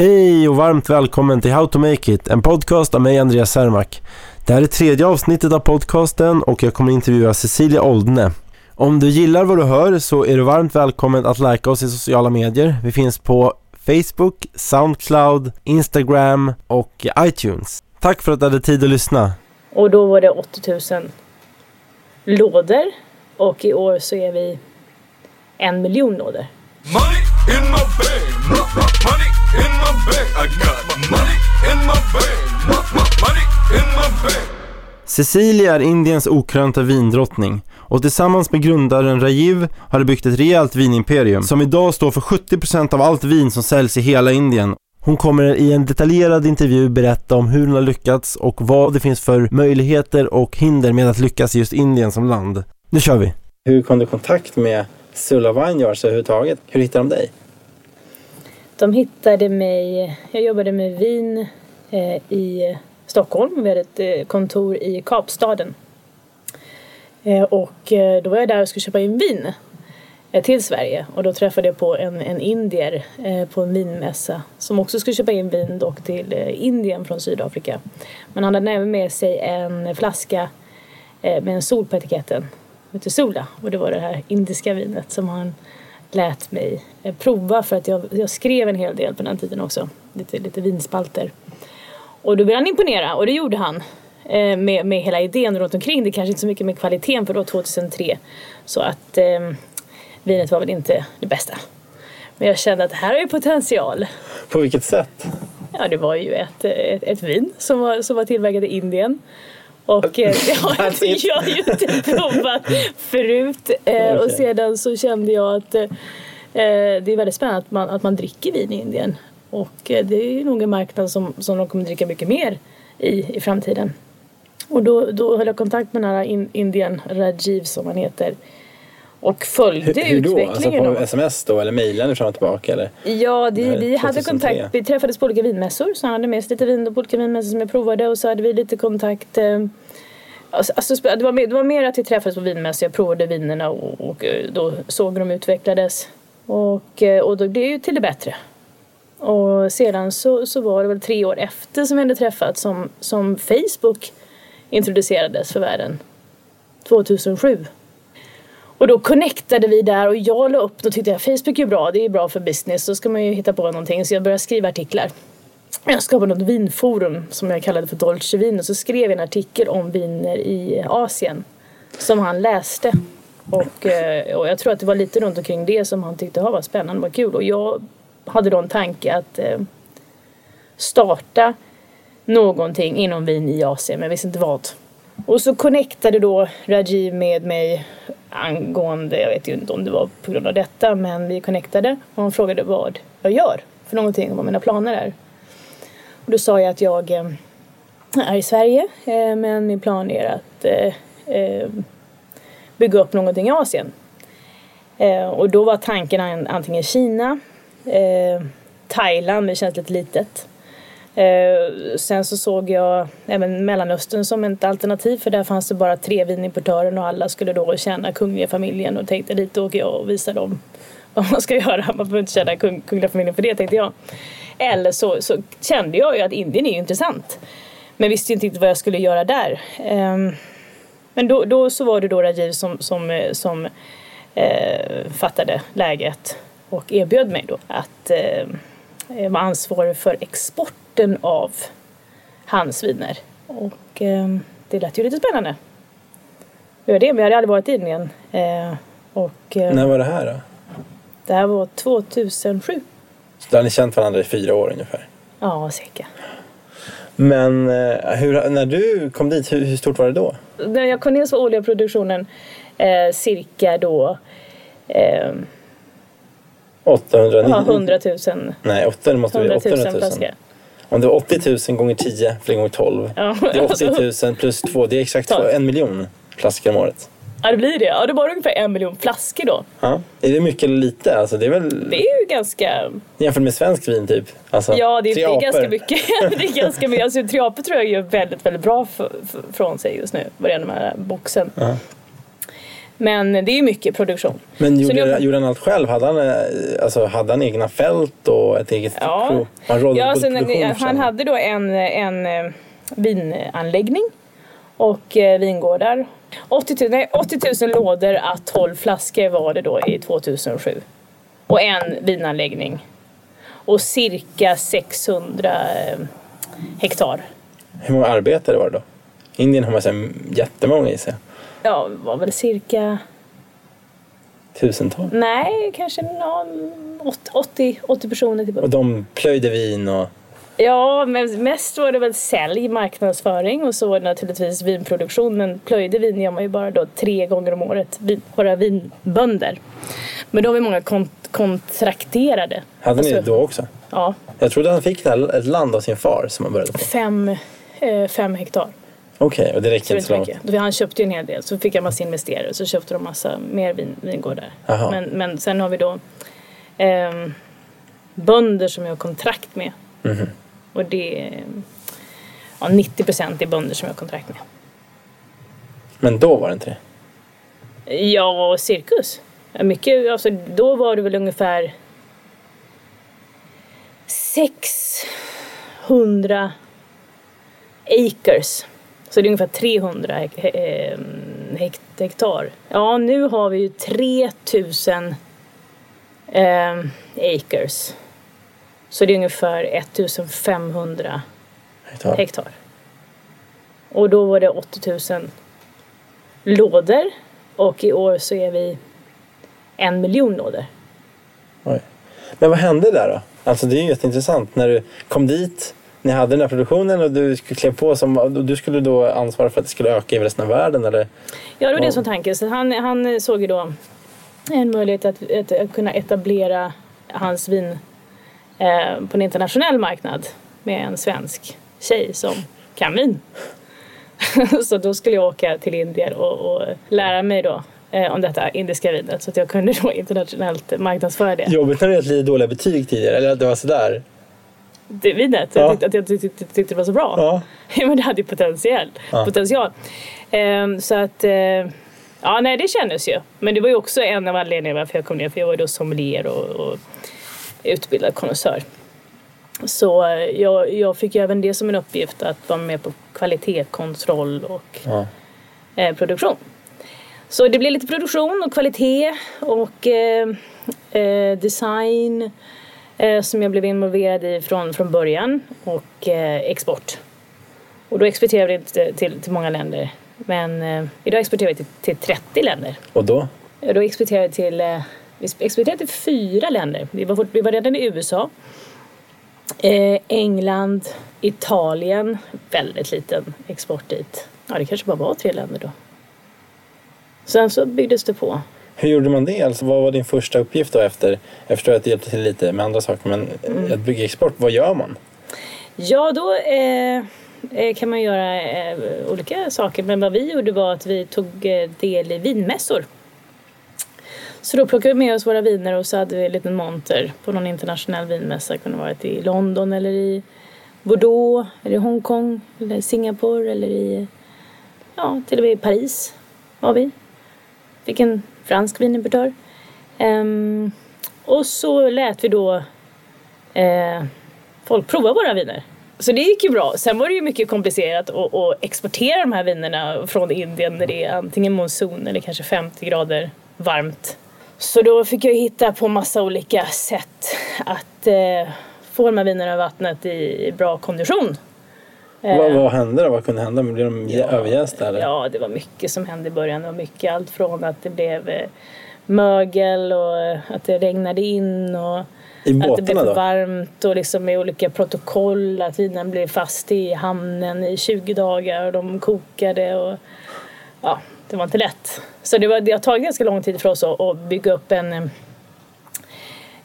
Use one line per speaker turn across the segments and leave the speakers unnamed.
Hej och varmt välkommen till How to Make It, en podcast av mig Andreas Sermak. Det här är tredje avsnittet av podcasten och jag kommer intervjua Cecilia Oldne. Om du gillar vad du hör så är du varmt välkommen att likea oss i sociala medier. Vi finns på Facebook, Soundcloud, Instagram och iTunes. Tack för att du hade tid att lyssna.
Och då var det 80 000 lådor och i år så är vi en miljon lådor.
Money in my bank, money in my bank. I got money in my bank, money in my bank.
Cecilia är Indiens okrönta vindrottning och tillsammans med grundaren Rajiv har de byggt ett rejält vinimperium som idag står för 70% av allt vin som säljs i hela Indien. Hon kommer i en detaljerad intervju berätta om hur hon har lyckats och vad det finns för möjligheter och hinder med att lyckas i just Indien som land. Nu kör vi! Hur kom du i kontakt med Sula Vineyards överhuvudtaget? Hur hittade de dig?
De hittade mig, jag jobbade med vin eh, i Stockholm. Vi hade ett eh, kontor i Kapstaden. Eh, och eh, då var jag där och skulle köpa in vin eh, till Sverige och då träffade jag på en, en indier eh, på en vinmässa som också skulle köpa in vin dock till eh, Indien från Sydafrika. Men han hade även med sig en flaska eh, med en sol på etiketten. heter Sola och det var det här indiska vinet som han lät mig prova för att jag, jag skrev en hel del på den tiden också. Lite, lite vinspalter. Och då blev han imponera och det gjorde han. Eh, med, med hela idén runt omkring det. Kanske inte så mycket med kvaliteten för då 2003. Så att eh, vinet var väl inte det bästa. Men jag kände att det här har ju potential.
På vilket sätt?
Ja, det var ju ett, ett, ett vin som var, som var tillverkat i Indien. Och eh, det har jag, jag ju inte provat förut. Eh, Och sedan så kände jag att eh, det är väldigt spännande att man, att man dricker vin i Indien. Och eh, det är nog en marknad som, som de kommer dricka mycket mer i, i framtiden. Och då, då höll jag kontakt med den här in, Indien, Rajiv som han heter. Och följde
Hur, hur då? Alltså
utvecklingen.
på sms då eller mejlade fram och tillbaka eller?
Ja, det,
är
vi hade
2003.
kontakt. Vi träffades på olika vinmässor. Så han hade med sig lite vin på olika vinmässor som jag provade. Och så hade vi lite kontakt. Eh, alltså, alltså, det, var mer, det var mer att vi träffades på vinmässor. Jag provade vinerna och, och eh, då såg hur de utvecklades. Och, eh, och då det ju till det bättre. Och sedan så, så var det väl tre år efter som vi hade träffats som, som Facebook introducerades för världen. 2007. Och då connectade vi där och jag la upp, då tyckte jag Facebook är bra, det är bra för business, då ska man ju hitta på någonting. Så jag började skriva artiklar. Jag skapade något vinforum som jag kallade för Dolce Vin och så skrev jag en artikel om viner i Asien som han läste. Och, eh, och jag tror att det var lite runt omkring det som han tyckte var spännande, var kul. Och jag hade då en tanke att eh, starta någonting inom vin i Asien, men jag visste inte vad. Och så connectade då Rajiv med mig angående, jag vet ju inte om det var på grund av detta, men vi connectade och hon frågade vad jag gör för någonting vad mina planer är. Och då sa jag att jag eh, är i Sverige, eh, men min plan är att eh, bygga upp någonting i Asien. Och då var tanken antingen Kina, Thailand, det känns lite litet. Eh, sen så såg jag även Mellanöstern som ett alternativ för där fanns det bara tre vinimportörer och alla skulle då tjäna kungliga familjen och tänkte dit åker jag och visar dem vad man ska göra. Man behöver inte tjäna kung, kungliga familjen för det tänkte jag. Eller så, så kände jag ju att Indien är ju intressant. Men visste inte riktigt vad jag skulle göra där. Ehm, men då, då så var det då Rajiv som, som, eh, som eh, fattade läget och erbjöd mig då att eh, vara ansvarig för export exporten av hans viner. Och eh, det lät ju lite spännande. Var det, jag hade aldrig varit i Indien. Eh, och eh,
När var det här då?
det här var 2007.
Så då har ni känt varandra i fyra år ungefär.
Ja, cirka.
Men eh, hur, när du kom dit, hur, hur stort var det då?
När jag kom ner så var årliga produktionen eh, cirka då eh,
809?
ja, 100 000.
Nej, 8, det måste bli
100 000
800 000.
flaskor.
Om det var 80 000 gånger 10 fler gånger 12.
Ja,
Det är 80 000 plus 2, det är exakt
Tolv.
två- en miljon flaskor om året.
ja, det blir det. Ja, det var ungefär en miljon flaskor då.
Ja. Är det mycket eller lite? Alltså, det är väl
Det är ju ganska...
jämfört med svenskt vin typ? Alltså,
Ja, det,
tre
det är ganska mycket. det är ganska mycket. Alltså, tror jag gör väldigt, väldigt bra för, för, från sig just nu. Vad det gäller den här boxen.
Ja.
Men det är mycket produktion.
Men gjorde,
nu-
gjorde han allt själv? Hade han, eh, alltså, hade han egna fält och ett eget
Ja.
pro- Han
Ja, sen,
och
han hade då en, en eh, vinanläggning och eh, vingårdar. 80 000, nej, 80 000 lådor à 12 flaskor var det då i 2007. Och en vinanläggning. Och cirka 600 eh, hektar.
Hur många arbetare var det då? Indien har man jättemånga i sig.
Ja, var väl cirka,
Tusentals.
nej kanske någon, 80, 80 personer typ.
Och de plöjde vin och...
Ja, men mest var det väl sälj, marknadsföring och så det naturligtvis vinproduktion. Men plöjde vin gör man ju bara då tre gånger om året, vin, våra vinbönder. Men då har vi många kont- kontrakterade.
Hade ni det
Alltså,
då också?
Ja,
Jag trodde han fick det ett land av sin far som han började på.
fem, eh, fem hektar.
Okej, och det räcker inte så
inte
långt.
mycket. Han köpte ju en hel del, så fick jag massa investerare. Så köpte de massa mer vin, vingårdar. Men, men sen har vi då ehm, bönder som jag har kontrakt med.
Mhm.
Och det är ja, 90 procent är bönder som jag har kontrakt med.
Men då var det inte det?
Ja, och cirkus. Mycket, alltså, då var det väl ungefär 600 acres. Så det är ungefär 300 hek- he- ehm, hekt- hektar. Ja, nu har vi ju 3000 ehm, acres. Så det är ungefär 1500
Hektar.
hektar. Och då var det 80 000 lådor och i år så är vi en miljon lådor.
Oj. Men vad hände där då? Alltså det är ju jätteintressant. När du kom dit, ni hade den här produktionen och du klev på som... Du skulle då ansvara för att det skulle öka i resten av världen eller?
Ja, det var det som tanken. Så han, han såg ju då en möjlighet att, att, att kunna etablera hans vin eh, på en internationell marknad med en svensk tjej som kan vin. så då skulle jag åka till Indien och, och lära mig då eh, om detta indiska vinet så att jag kunde då internationellt marknadsföra det.
Jobbigt när du gett lite dåliga betyg tidigare, eller att det var sådär.
Det vinet.
Ja.
Jag tyckte att jag tyckte, tyckte, tyckte det var så bra.
Ja.
Men det hade ju potential.
Ja.
potential. Ehm, så att, eh, ja nej det kändes ju. Men det var ju också en av anledningarna varför jag kom ner. För jag var ju då sommelier och, och utbildad konnässör. Så eh, jag, jag fick ju även det som en uppgift att vara med på kvalitetskontroll och
Ja.
eh, produktion. Så det blev lite produktion och kvalitet och eh, eh, design som jag blev involverad i från, från början och eh, export. Och då exporterade vi inte till, till många länder. Men eh, idag exporterar vi till, till 30 länder.
Och då?
Då exporterade vi till, eh, vi exporterade till fyra länder. Vi var, vi var redan i USA, eh, England, Italien. Väldigt liten export dit. Ja, det kanske bara var tre länder då. Sen så byggdes det på.
Hur gjorde man det? Alltså, vad var din första uppgift då efter? Jag förstår att du hjälpte till lite med andra saker, men
Mm.
att bygga export, vad gör man?
Ja, då eh, eh, kan man göra eh, olika saker. Men vad vi gjorde var att vi tog eh, del i vinmässor. Så då plockade vi med oss våra viner och så hade vi en liten monter på någon internationell vinmässa. Det kunde ha varit i London eller i Bordeaux, eller i Hongkong, eller Singapore eller i, ja, till och med i Paris var vi. Fick en fransk vinimportör. Ehm, och så lät vi då eh, folk prova våra viner. Så det gick ju bra. Sen var det ju mycket komplicerat att, att exportera de här vinerna från Indien när det är antingen monsun eller kanske 50 grader varmt. Så då fick jag hitta på massa olika sätt att eh, få de här vinerna i vattnet i bra kondition. Eh,
Vad, vad hände då? Vad kunde hända? Blev de överjästa eller?
Ja, det var mycket som hände i början. Det var mycket allt från att det blev eh, mögel och eh, att det regnade in och att det blev för
då?
varmt och liksom med olika protokoll att vinen blev fast i hamnen i 20 dagar och de kokade och ja, det var inte lätt. Så det, var, det har tagit ganska lång tid för oss att, att bygga upp en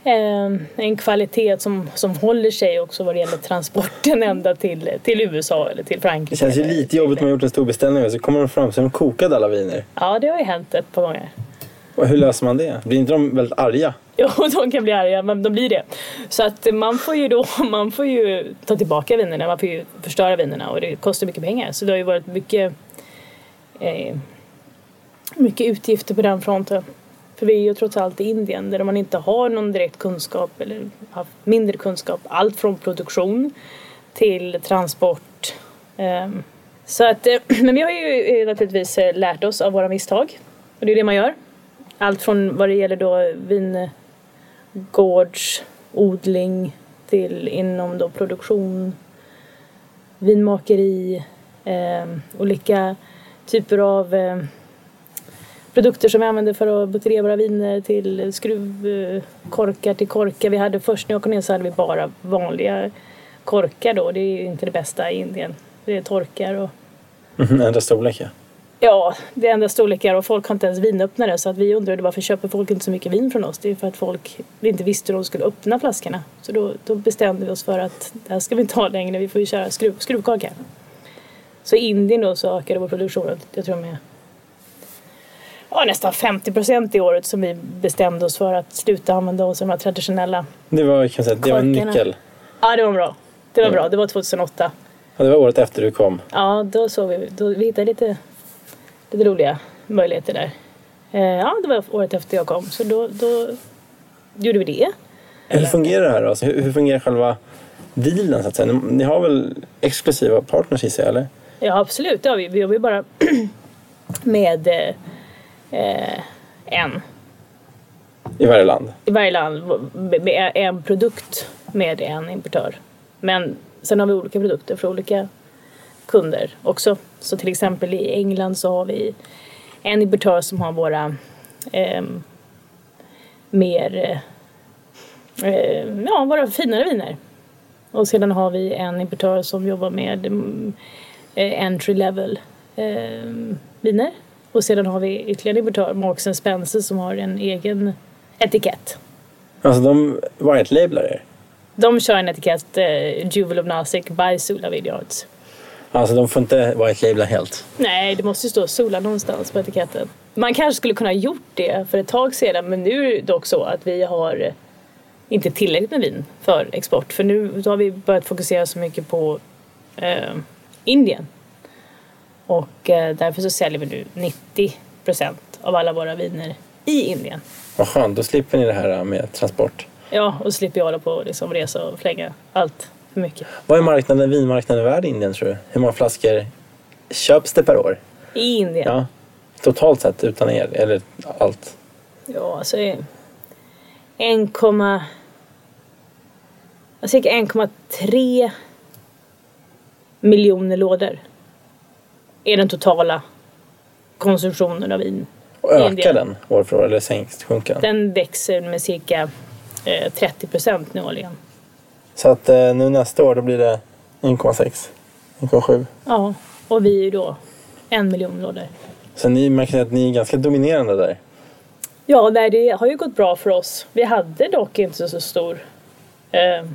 en kvalitet som, som håller sig också vad det gäller transporten ända till, till USA eller till Frankrike.
Det känns ju lite jobbigt om man gjort en stor beställning och så kommer de fram så har de kokade alla viner.
Ja, det har ju hänt ett par gånger.
Och hur löser man det? Blir inte de väldigt arga?
Jo, de kan bli arga, men de blir det. Så att man får ju då, man får ju ta tillbaka vinerna, man får ju förstöra vinerna och det kostar mycket pengar. Så det har ju varit mycket, eh, mycket utgifter på den fronten. För vi är ju trots allt i Indien där man inte har någon direkt kunskap eller har mindre kunskap. Allt från produktion till transport. Ehm, så att, eh, men vi har ju eh, naturligtvis eh, lärt oss av våra misstag. Och det är det man gör. Allt från vad det gäller då vingårdsodling till inom då produktion, vinmakeri, ehm, olika typer av ehm, produkter som vi använder för att buteljera våra viner till skruvkorkar till korkar. Vi hade först när jag kom ner så hade vi bara vanliga korkar då. Det är ju inte det bästa i Indien. Det är torkar och
Ändra storlek ja.
Ja, det är enda storlekar och folk har inte ens vinöppnare så att vi undrade varför köper folk inte så mycket vin från oss? Det är för att folk inte visste hur de skulle öppna flaskorna. Så då, då bestämde vi oss för att det här ska vi inte ha längre, vi får ju köra skruv, skruvkorkar. Så i Indien då så ökade vår produktion, jag tror med ja, nästan 50 procent i året som vi bestämde oss för att sluta använda oss av de här traditionella.
Det var, kan säga, det var en
Korkarna.
nyckel.
Ja, det var bra. Det var bra, det var 2008.
Ja, det var året efter du kom.
Ja, då såg vi, då, vi hittade lite, lite roliga möjligheter där. Eh, ja, det var året efter jag kom, så då, då gjorde vi det.
Hur fungerar det här då? Alltså, hur, hur fungerar själva dealen så att säga? Ni, ni har väl exklusiva partners i sig eller?
Ja, absolut, har vi. Vi jobbar ju bara med eh, eh, en
I varje land?
i varje land en produkt med en importör. Men sen har vi olika produkter för olika kunder också. Så till exempel i England så har vi en importör som har våra ehm, mer, eh, eh, ja, våra finare viner. Och sedan har vi en importör som jobbar med mm, eh, entry level eh, viner. Och sedan har vi ytterligare en importör, Marks Spencer, som har en egen etikett.
Alltså de white lablar er?
De kör en etikett, eh, Juvel of Nasik by Sula Vineyards.
Alltså de får inte white labla helt?
Nej, det måste ju stå Sula någonstans på etiketten. Man kanske skulle kunna ha gjort det för ett tag sedan men nu är det dock så att vi har eh, inte tillräckligt med vin för export. För nu har vi börjat fokusera så mycket på eh, Indien. Och eh, därför så säljer vi nu 90% av alla våra viner i Indien.
Vad skönt, då slipper ni det här med transport.
Ja, och slipper jag hålla på och liksom resa och flänga allt för mycket.
Vad är marknaden, vinmarknaden värd i Indien tror du? Hur många flaskor köps det per år?
I Indien?
Ja. Totalt sett utan er, eller allt?
Ja, alltså 1, ja, cirka 1,3 miljoner lådor är den totala konsumtionen av vin.
Och ökar
Indien.
den år för år eller sänks, sjunker den?
Den växer med cirka eh, 30 procent nu årligen.
Så att eh, nu nästa år då blir det 1,6, 1,7.
Ja, och vi är ju då en miljon lådor.
Så ni märker att ni är ganska dominerande där.
Ja, nej, det har ju gått bra för oss. Vi hade dock inte så stor eh,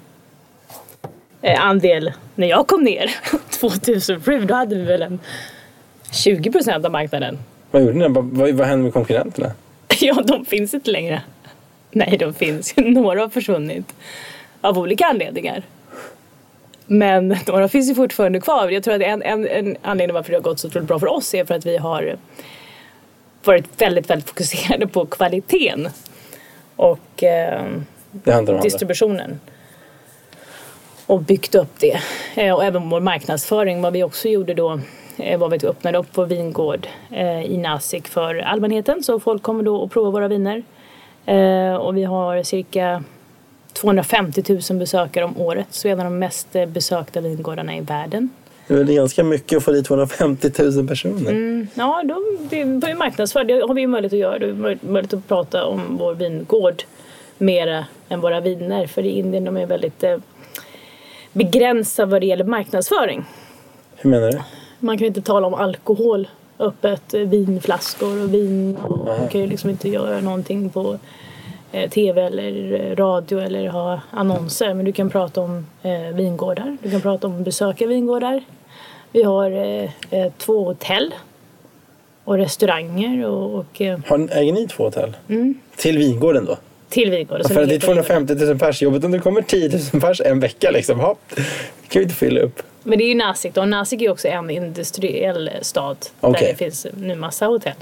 eh, andel när jag kom ner 2007. Då hade vi väl en 20 procent av marknaden.
Vad gjorde ni? Vad, vad, vad hände med konkurrenterna?
Ja, de finns inte längre. Nej, de finns. Några har försvunnit av olika anledningar. Men några finns ju fortfarande kvar. Jag tror att en, en, en anledning varför det har gått så otroligt bra för oss är för att vi har varit väldigt, väldigt fokuserade på kvaliteten och eh, distributionen. Och byggt upp det. Eh, och även vår marknadsföring. Vad vi också gjorde då var att vi öppnade upp vår vingård eh, i Nasik för allmänheten. Så folk kommer då och provar våra viner. Eh, och vi har cirka 250 000 besökare om året. Så en av de mest eh, besökta vingårdarna i världen.
Det är ganska mycket att få dit 250 000 personer.
Mm, ja, då, det får ju marknadsföra. Det har vi möjlighet att göra. Det är möj- möjlighet att prata om vår vingård mera än våra viner. För i Indien de är väldigt eh, begränsade vad det gäller marknadsföring.
Hur menar du?
Man kan inte tala om alkohol öppet, vinflaskor och vin. Och man kan ju liksom inte göra någonting på eh, tv eller eh, radio eller ha annonser. Men du kan prata om eh, vingårdar. Du kan prata om besöka vingårdar. Vi har eh, eh, två hotell och restauranger och, och eh,
Har, äger ni två hotell?
Mm.
Till vingården då?
till vingårdar. som
För att det är
ligger på vingården.
250 000 pers i jobbet. Om det kommer 10 000 pers en vecka liksom. Hopp, det kan vi inte fylla upp.
Men det är ju Nasik då. Nasik är också en industriell stad
Okej.
där det finns nu massa hotell.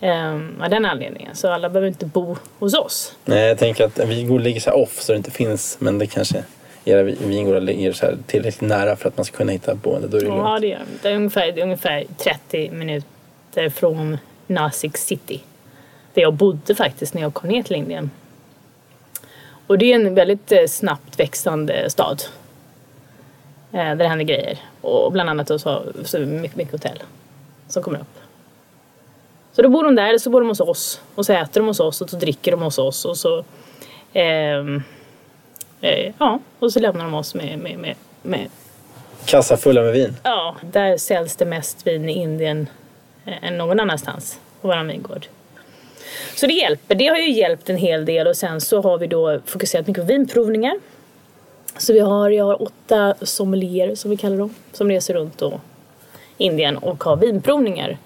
Ehm, av den anledningen. Så alla behöver inte bo hos oss.
Nej, jag tänker att vingård ligger så här off så det inte finns, men det kanske era vi- vingårdar ligger så här tillräckligt nära för att man ska kunna hitta boende. Då är det
Ja,
lugnt.
det gör de. Det är ungefär, det är ungefär 30 minuter från Nasik city. Där jag bodde faktiskt när jag kom ner till Indien. Och det är en väldigt eh, snabbt växande stad. Eh, där det händer grejer. Och bland annat så, så mycket, mycket hotell som kommer upp. Så då bor de där, eller så bor de hos oss. Och så äter de hos oss och så dricker de hos oss. Och så, ehm, eh, ja, och så lämnar de oss med, med, med, med
Kassa fulla med vin.
Ja, där säljs det mest vin i Indien eh, än någon annanstans på vår vingård. Så det hjälper. Det har ju hjälpt en hel del och sen så har vi då fokuserat mycket på vinprovningar. Så vi har, jag har åtta sommelier som vi kallar dem, som reser runt då Indien och har vinprovningar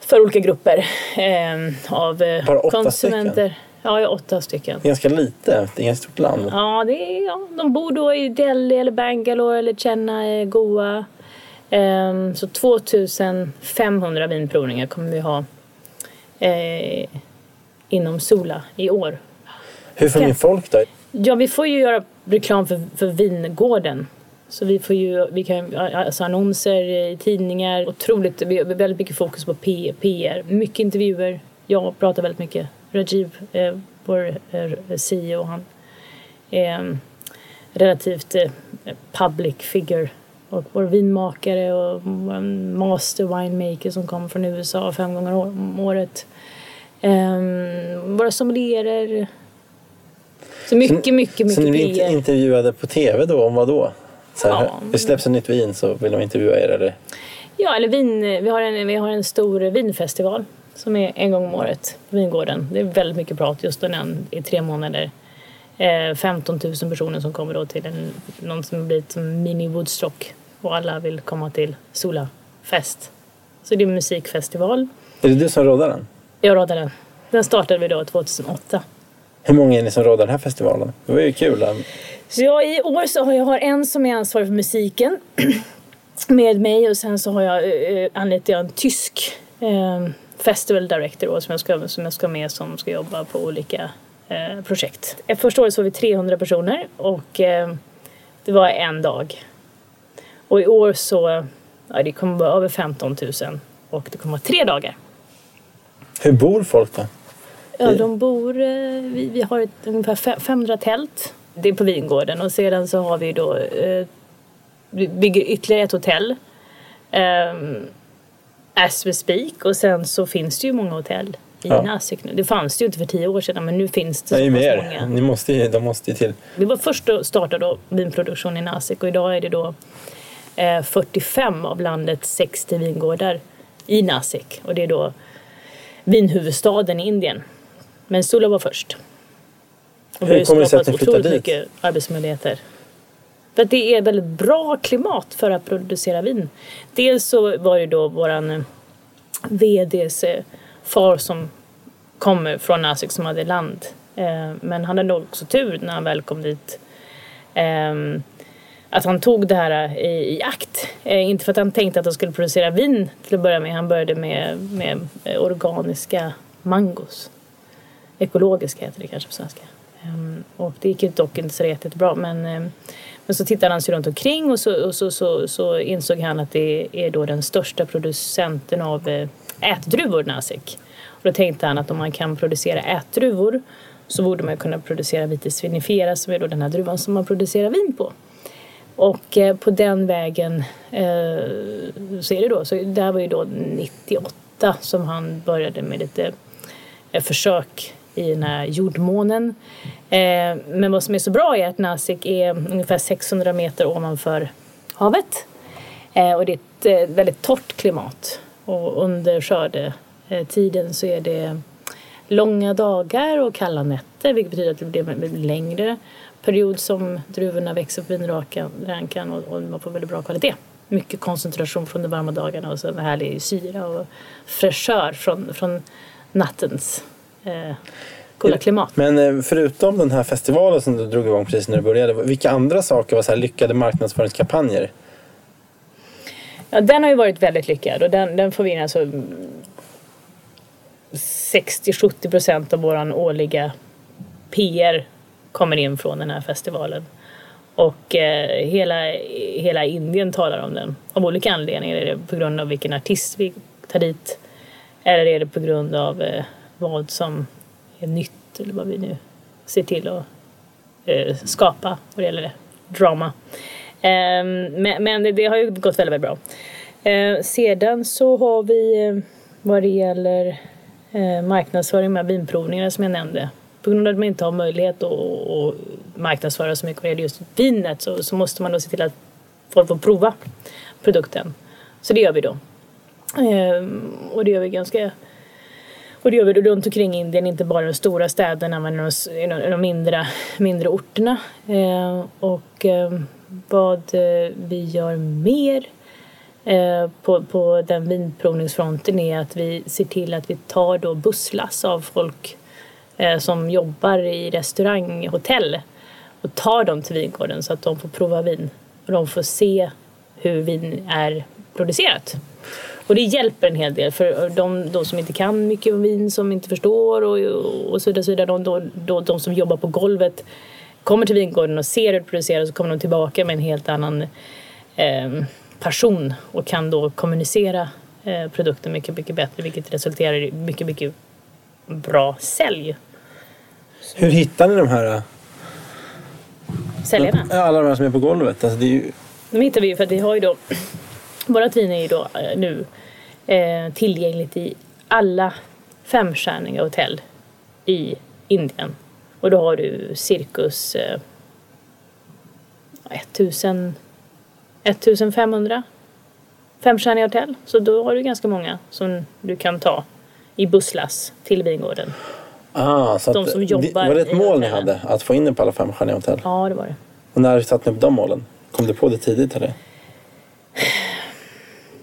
för olika grupper eh, av eh,
Bara åtta
konsumenter.
stycken?
Ja, jag har åtta stycken.
Ganska lite, det är ett stort land.
Ja, det är, ja, de bor då i Delhi eller Bangalore eller Chennai, Goa. Ehm, så 2500 vinprovningar kommer vi ha eh, inom Sola i år.
Hur får ni folk då?
Ja, vi får ju göra reklam för, för vingården. Så vi får ju, vi kan, alltså annonser i tidningar, otroligt, vi har väldigt mycket fokus på PR, mycket intervjuer. Jag pratar väldigt mycket. Rajiv, eh, vår eh, CEO, han är relativt eh, public figure. Och vår vinmakare och vår master winemaker som kommer från USA fem gånger om året. Eh, våra sommelierer. Så mycket, mycket, mycket
Så ni blir intervjuade på TV då, om vad då? Så här,
Ja.
Det släpps ett nytt vin så vill de intervjua er eller?
Ja, eller vin, vi, har en, vi har en stor vinfestival som är en gång om året på vingården. Det är väldigt mycket prat just den i tre månader. Eh, 15 000 personer som kommer då till en, någon som blir som mini Woodstock och alla vill komma till Sola fest. Så det är en musikfestival.
Är det du som råddar den?
Jag rådde den. Den startade vi då 2008.
Hur många är ni som råddar den här festivalen? Det var ju kul. då.
Så jag, i år så har jag har en som är ansvarig för musiken med mig och sen så har jag eh, anlitat jag en tysk eh, festival director som, jag ska, som jag ska med som ska jobba på olika eh, projekt. Eh, Första året så var vi 300 personer och eh, det var en dag. Och i år så ja, det kommer vara över 15 000 och det kommer vara tre dagar.
Hur bor folk då?
Ja, de bor, eh, vi, vi har ett, ungefär fe- 500 tält. Det är på vingården och sedan så har vi då, eh, vi bygger ytterligare ett hotell. Um, as we speak och sen så finns det ju många hotell i
Ja.
Nasik nu. Det fanns det ju inte för tio år sedan men nu finns det
Nej,
så
mer.
många.
Ni måste ju, de måste ju till.
Vi var först att starta då vinproduktion i Nasik och idag är det då eh, 45 av landets 60 vingårdar i Nasik och det är då vinhuvudstaden i Indien. Men Sula var först. Och
Hur kommer det sig att ni
otroligt
dit?
mycket arbetsmöjligheter. För att det är väldigt bra klimat för att producera vin. Dels så var det då våran eh, VDs eh, far som kommer från Nasik som hade land. Eh, Men han hade nog också tur när han väl kom dit. Ehm, Att han tog det här i, i akt. Eh, Inte för att han tänkte att han skulle producera vin till att börja med. Han började med, med organiska mangos. Ekologiska heter det kanske på svenska. Ehm, och det gick dock inte så jättebra. Men, ehm, men så tittade han sig runt omkring och så, och så, så, så insåg han att det är då den största producenten av eh, ätdruvor, Nasik. Och då tänkte han att om man kan producera ätdruvor så borde man kunna producera vitis vinifera som är då den här druvan som man producerar vin på. Och eh, på den vägen eh, så är det då. Så det här var ju då 98 som han började med lite eh, försök i den här jordmånen. Eh, men vad som är så bra är att Nasik är ungefär 600 meter ovanför havet. Eh, och det är ett eh, väldigt torrt klimat. Och under skördetiden så är det långa dagar och kalla nätter vilket betyder att det blir en längre period som druvorna växer på vinrankan och, och man får väldigt bra kvalitet. Mycket koncentration från de varma dagarna och så en härlig syra och fräschör från, från nattens eh, coola klimat.
Men eh, förutom den här festivalen som du drog igång precis när du började. Vilka andra saker var så lyckade marknadsföringskampanjer?
Ja, den har ju varit väldigt lyckad och den, den får vi in alltså 60-70 procent av våran årliga PR kommer in från den här festivalen. Och eh, hela, hela Indien talar om den. Av olika anledningar. Är det på grund av vilken artist vi tar dit? Eller är det på grund av eh, vad som är nytt eller vad vi nu ser till att eh, skapa vad det gäller drama. Eh, men men det, har ju gått väldigt, väldigt bra. Eh, sedan så har vi eh, vad det gäller eh, marknadsföring med vinprovningarna som jag nämnde. På grund av att man inte har möjlighet att, att marknadsföra så mycket vad gäller just vinet så, så måste man då se till att folk får prova produkten. Så det gör vi då. Ehm, och det gör vi ganska och det gör vi då runt omkring Indien, inte bara i de stora städerna men de, de, mindre, mindre orterna. Eh, och eh, vad eh, vi gör mer eh, på, på den vinprovningsfronten är att vi ser till att vi tar då busslass av folk eh, som jobbar i restaurang, hotell och tar dem till vingården så att de får prova vin och de får se hur vin är producerat. Och det hjälper en hel del för de, de som inte kan mycket om vin, som inte förstår och, och så vidare, så vidare de, de, de, de som jobbar på golvet kommer till vingården och ser hur det produceras så kommer de tillbaka med en helt annan eh, passion och kan då kommunicera eh, produkten mycket, mycket bättre vilket resulterar i mycket, mycket bra sälj.
Hur hittar ni de här?
Säljarna.
Alla de här som är på golvet. Alltså det är ju...
De hittar vi ju för att vi har ju då Vårat vin är ju då eh, nu eh, tillgängligt i alla femstjärniga hotell i Indien. Och då har du cirkus eh, 1000, 1500 femstjärniga hotell. Så då har du ganska många som du kan ta i busslass till vingården.
Ah, så
De som jobbar
var det ett mål ni hade? Att få in det på alla femstjärniga hotell?
Ja, det var det.
Och när satte ni upp de målen? Kom du på det tidigt eller?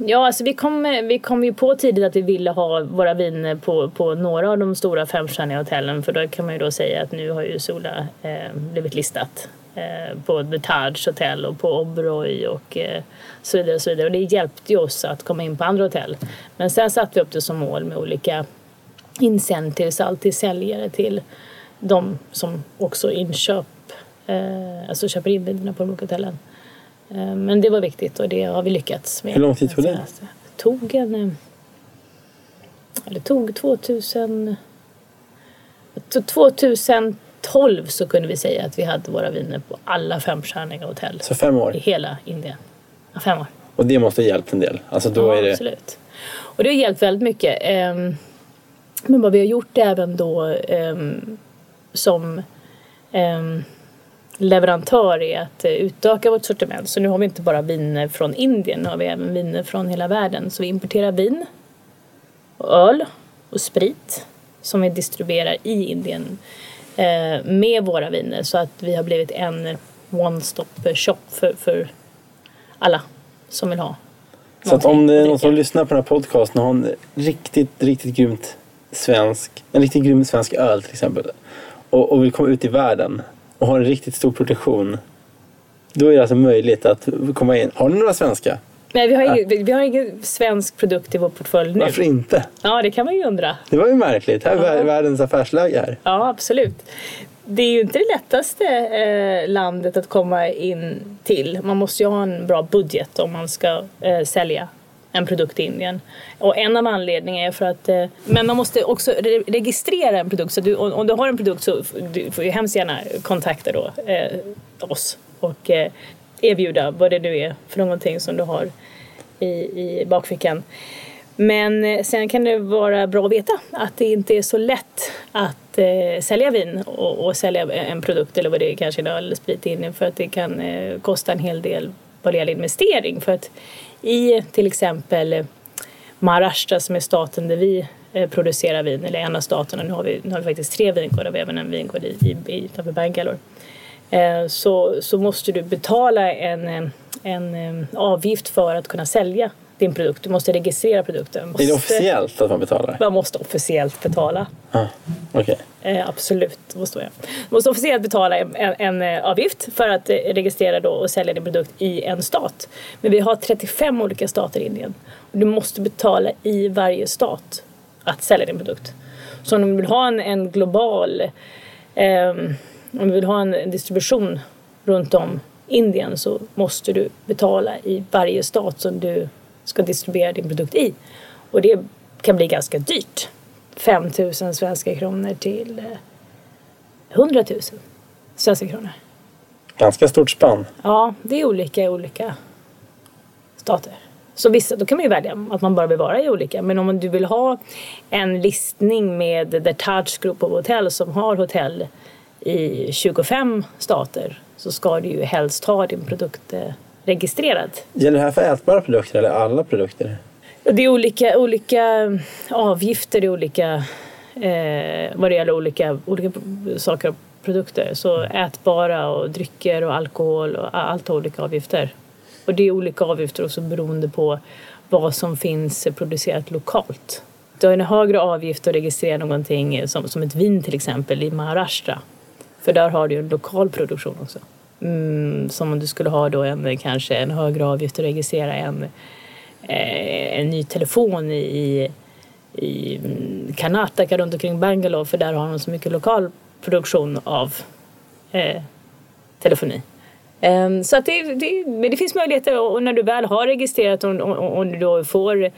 Ja, alltså vi kom, vi kom ju på tidigt att vi ville ha våra viner på, på några av de stora femstjärniga hotellen för då kan man ju då säga att nu har ju Sola eh, blivit listat eh, på The Taj Hotel och på Oberoi och eh, så vidare och så vidare och det hjälpte ju oss att komma in på andra hotell. Men sen satte vi upp det som mål med olika incentives, alltid säljare till de som också inköp, eh, alltså köper in vinerna på de olika hotellen. Eh, Men det var viktigt och det har vi lyckats med.
Hur lång tid tog det?
Det tog en... eh, Det tog 2000... jag tror 2012 så kunde vi säga att vi hade våra viner på alla femstjärniga hotell
Så fem år?
i hela Indien. Ja, fem år.
Och det måste ha hjälpt en del? Alltså då
ja,
är det...
absolut. Och det har hjälpt väldigt mycket. Ehm, Men vad vi har gjort även då ehm, som ehm, leverantör är att eh, utöka vårt sortiment. Så nu har vi inte bara viner från Indien, nu har vi även viner från hela världen. Så vi importerar vin, och öl och sprit som vi distribuerar i Indien eh, med våra viner så att vi har blivit en one-stop shop för, för alla som vill ha
Så att om det är någon som lyssnar på den här podcasten och har en riktigt, riktigt grymt svensk, en riktigt grym svensk öl till exempel och, och vill komma ut i världen och har en riktigt stor produktion då är det alltså möjligt att komma in. Har ni några svenska?
Nej, vi har, ingen, vi- vi har ingen svensk produkt i vår portfölj nu.
Varför inte?
Ja, det kan man ju undra.
Det var ju märkligt. Här är
Ja.
världens affärsläge här.
Ja, absolut. Det är ju inte det lättaste eh, landet att komma in till. Man måste ju ha en bra budget om man ska eh, sälja en produkt i Indien. Och en av anledningarna är för att... Eh, men man måste också re- registrera en produkt. Så du, om, om du har en produkt så du får du hemskt gärna kontakta då, eh, oss och eh, erbjuda vad det nu är för någonting som du har i, i bakfickan. Men eh, sen kan det vara bra att veta att det inte är så lätt att eh, sälja vin och, och sälja en produkt eller vad det är, kanske en öl eller sprit in för att det kan eh, kosta en hel del vad det gäller investering. För att i till exempel Maharashtra som är staten där vi eh, producerar vin, eller en av staterna, nu har vi, nu har vi faktiskt tre vingårdar, och vi har även en vingård i, i, i utanför Bangalore. Eh, så, så måste du betala en, eh, en avgift för att kunna sälja din produkt. Du måste registrera produkten.
Är det
Måste-
officiellt att man betalar?
Man måste officiellt betala.
Ah, Okej.
Eh, absolut, måste. Du måste officiellt betala en, en, en eh, avgift för att eh, registrera då och sälja din produkt i en stat. Men vi har 35 olika stater i Indien. Och du måste betala i varje stat att sälja din produkt. Så om du vill ha en, en global, ehm, om du vill ha en distribution runt om Indien så måste du betala i varje stat som du ska distribuera din produkt i. Och det kan bli ganska dyrt. 5 000 svenska kronor till eh, 100 000 svenska kronor.
Ganska stort spann.
Ja, det är olika i olika stater. Så vissa, då kan man ju välja att man bara vill vara i olika. Men om du vill ha en listning med The Touch Group of Hotel som har hotell i 25 stater så ska du ju helst ha din produkt eh, registrerad.
Gäller det här för ätbara produkter eller alla produkter?
Det är olika, olika avgifter i olika, eh, vad det gäller olika, olika saker och produkter. Så ätbara och drycker och alkohol och allt har olika avgifter. Och det är olika avgifter också beroende på vad som finns producerat lokalt. Du har en högre avgift att registrera någonting som, som ett vin till exempel i Maharashtra. För där har du en lokal produktion också. Mm, som om du skulle ha då en, kanske en högre avgift att registrera en, eh, en ny telefon i, i mm, Karnataka runt omkring Bangalore för där har de så mycket lokal produktion av eh, telefoni. Um, så att det, det, men det finns möjligheter och när du väl har registrerat och, och, och du då får um,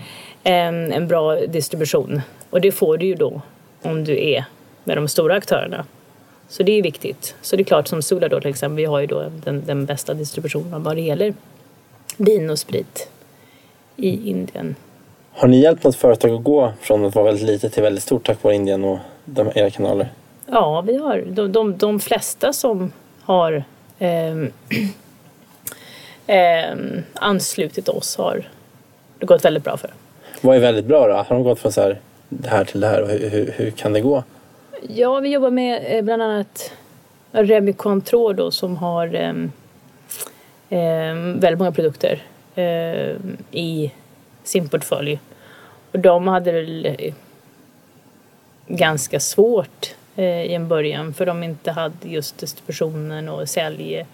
en bra distribution och det får du ju då om du är med de stora aktörerna. Så det är viktigt. Så det är klart som Sula då till exempel, vi har ju då den, den bästa distributionen vad det gäller vin och sprit i Indien.
Har ni hjälpt något företag att gå från att vara väldigt litet till väldigt stort tack vare Indien och de, era kanaler?
Ja, vi har de, de, de flesta som har eh, eh, anslutit oss har det gått väldigt bra för.
Vad är väldigt bra då? Har de gått från så här, det här till det här hur, hur, hur kan det gå?
Ja, vi jobbar med eh, bland annat Remy Cointreau då som har eh, väldigt många produkter eh, i sin portfölj. Och de hade väl eh, ganska svårt eh, i en början för de inte hade just distributionen och sälj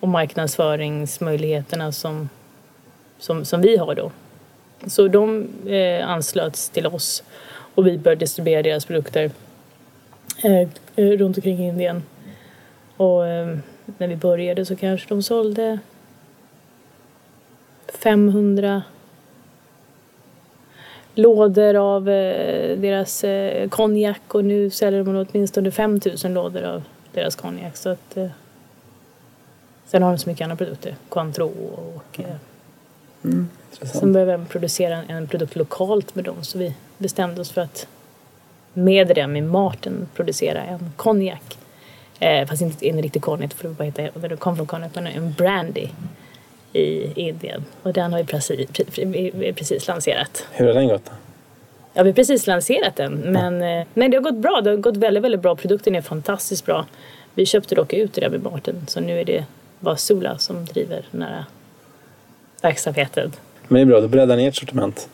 och marknadsföringsmöjligheterna som, som, som vi har då. Så de eh, anslöts till oss och vi började distribuera deras produkter runt omkring Indien. Och eh, när vi började så kanske de sålde 500 lådor av eh, deras eh, konjak och nu säljer de åtminstone 5000 lådor av deras konjak. Så att, eh, sen har de så mycket andra produkter, Cointreau och eh,
Mm,
sen började vi producera en produkt lokalt med dem så vi bestämde oss för att med Remy Martin producera en konjak. Eh, fast inte en riktig konjak för det, bara heter, det kom från konjak men en brandy i Indien. Och den har vi precis, pre- precis lanserat.
Hur har den gått då?
Ja, vi har precis lanserat den. Men, eh, men det har gått bra. Det har gått väldigt, väldigt bra. Produkten är fantastiskt bra. Vi köpte dock ut Remy Martin så nu är det bara Sola som driver den här verksamheten.
Men det är bra, då breddar ni ert sortiment.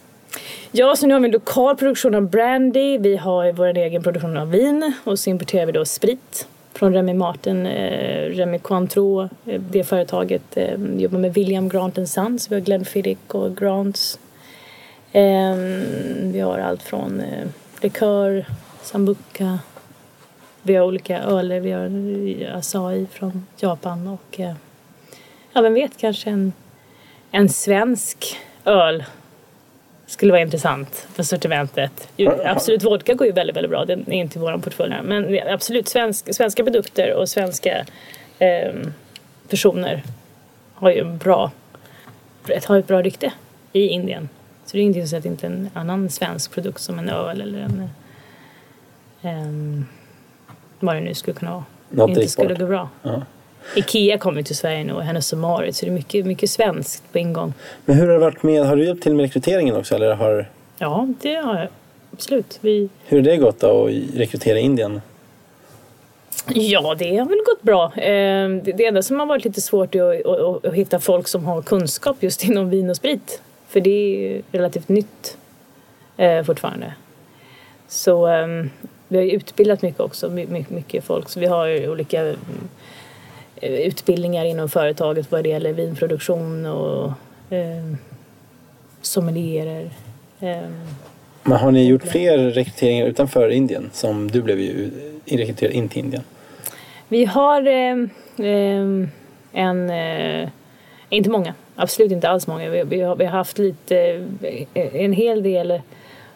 Ja, så nu har vi en lokal produktion av brandy, vi har vår egen produktion av vin och så importerar vi då sprit från Remy Martin, eh, Remy Cointreau, eh, det företaget eh, jobbar med William Grant Sons, vi har Glenfiddich och Grants. Eh, vi har allt från eh, likör, sambuca, vi har olika öler, vi har eh, acai från Japan och eh, ja, vem vet, kanske en, en svensk öl skulle vara intressant för sortimentet. Absolut Vodka går ju väldigt, väldigt bra. Den är inte i vår portfölj. Men absolut svensk, svenska produkter och svenska eh, personer har ju en bra, har ett bra rykte i Indien. Så det är ingenting som säger att inte en annan svensk produkt som en öl eller en eh, vad det nu skulle kunna vara
Något
inte skulle gå bra.
Ja.
Ikea kommer till Sverige nu och Hennes och Mauritz så det är mycket, mycket svenskt på ingång.
Men hur har det varit med, har du hjälpt till med rekryteringen också eller har,
Ja, det har jag. Absolut. Vi,
hur har det gått då att rekrytera i Indien?
Ja, det har väl gått bra. Eh, Det enda som har varit lite svårt är att, hitta folk som har kunskap just inom vin och sprit. För det är ju relativt nytt eh, fortfarande. Så eh, vi har ju utbildat mycket också, my- my- mycket folk. Så vi har ju olika utbildningar inom företaget vad det gäller vinproduktion och eh, sommelierer. Eh,
Men har ni gjort fler rekryteringar utanför Indien som du blev ju rekryterad in till Indien?
Vi har eh, eh, en, eh, inte många, absolut inte alls många. Vi, vi, har, vi har haft lite, eh, en hel del